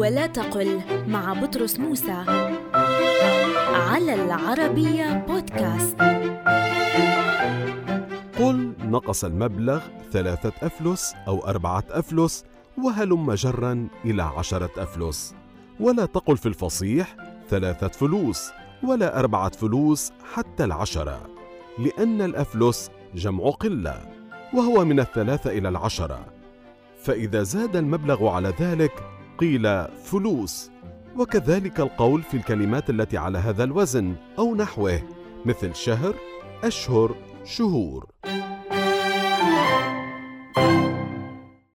ولا تقل مع بطرس موسى على العربية بودكاست. قل نقص المبلغ ثلاثة أفلس أو أربعة أفلس وهلم جرا إلى عشرة أفلس. ولا تقل في الفصيح ثلاثة فلوس ولا أربعة فلوس حتى العشرة لأن الأفلس جمع قلة وهو من الثلاثة إلى العشرة. فإذا زاد المبلغ على ذلك قيل فلوس وكذلك القول في الكلمات التي على هذا الوزن أو نحوه مثل شهر أشهر شهور.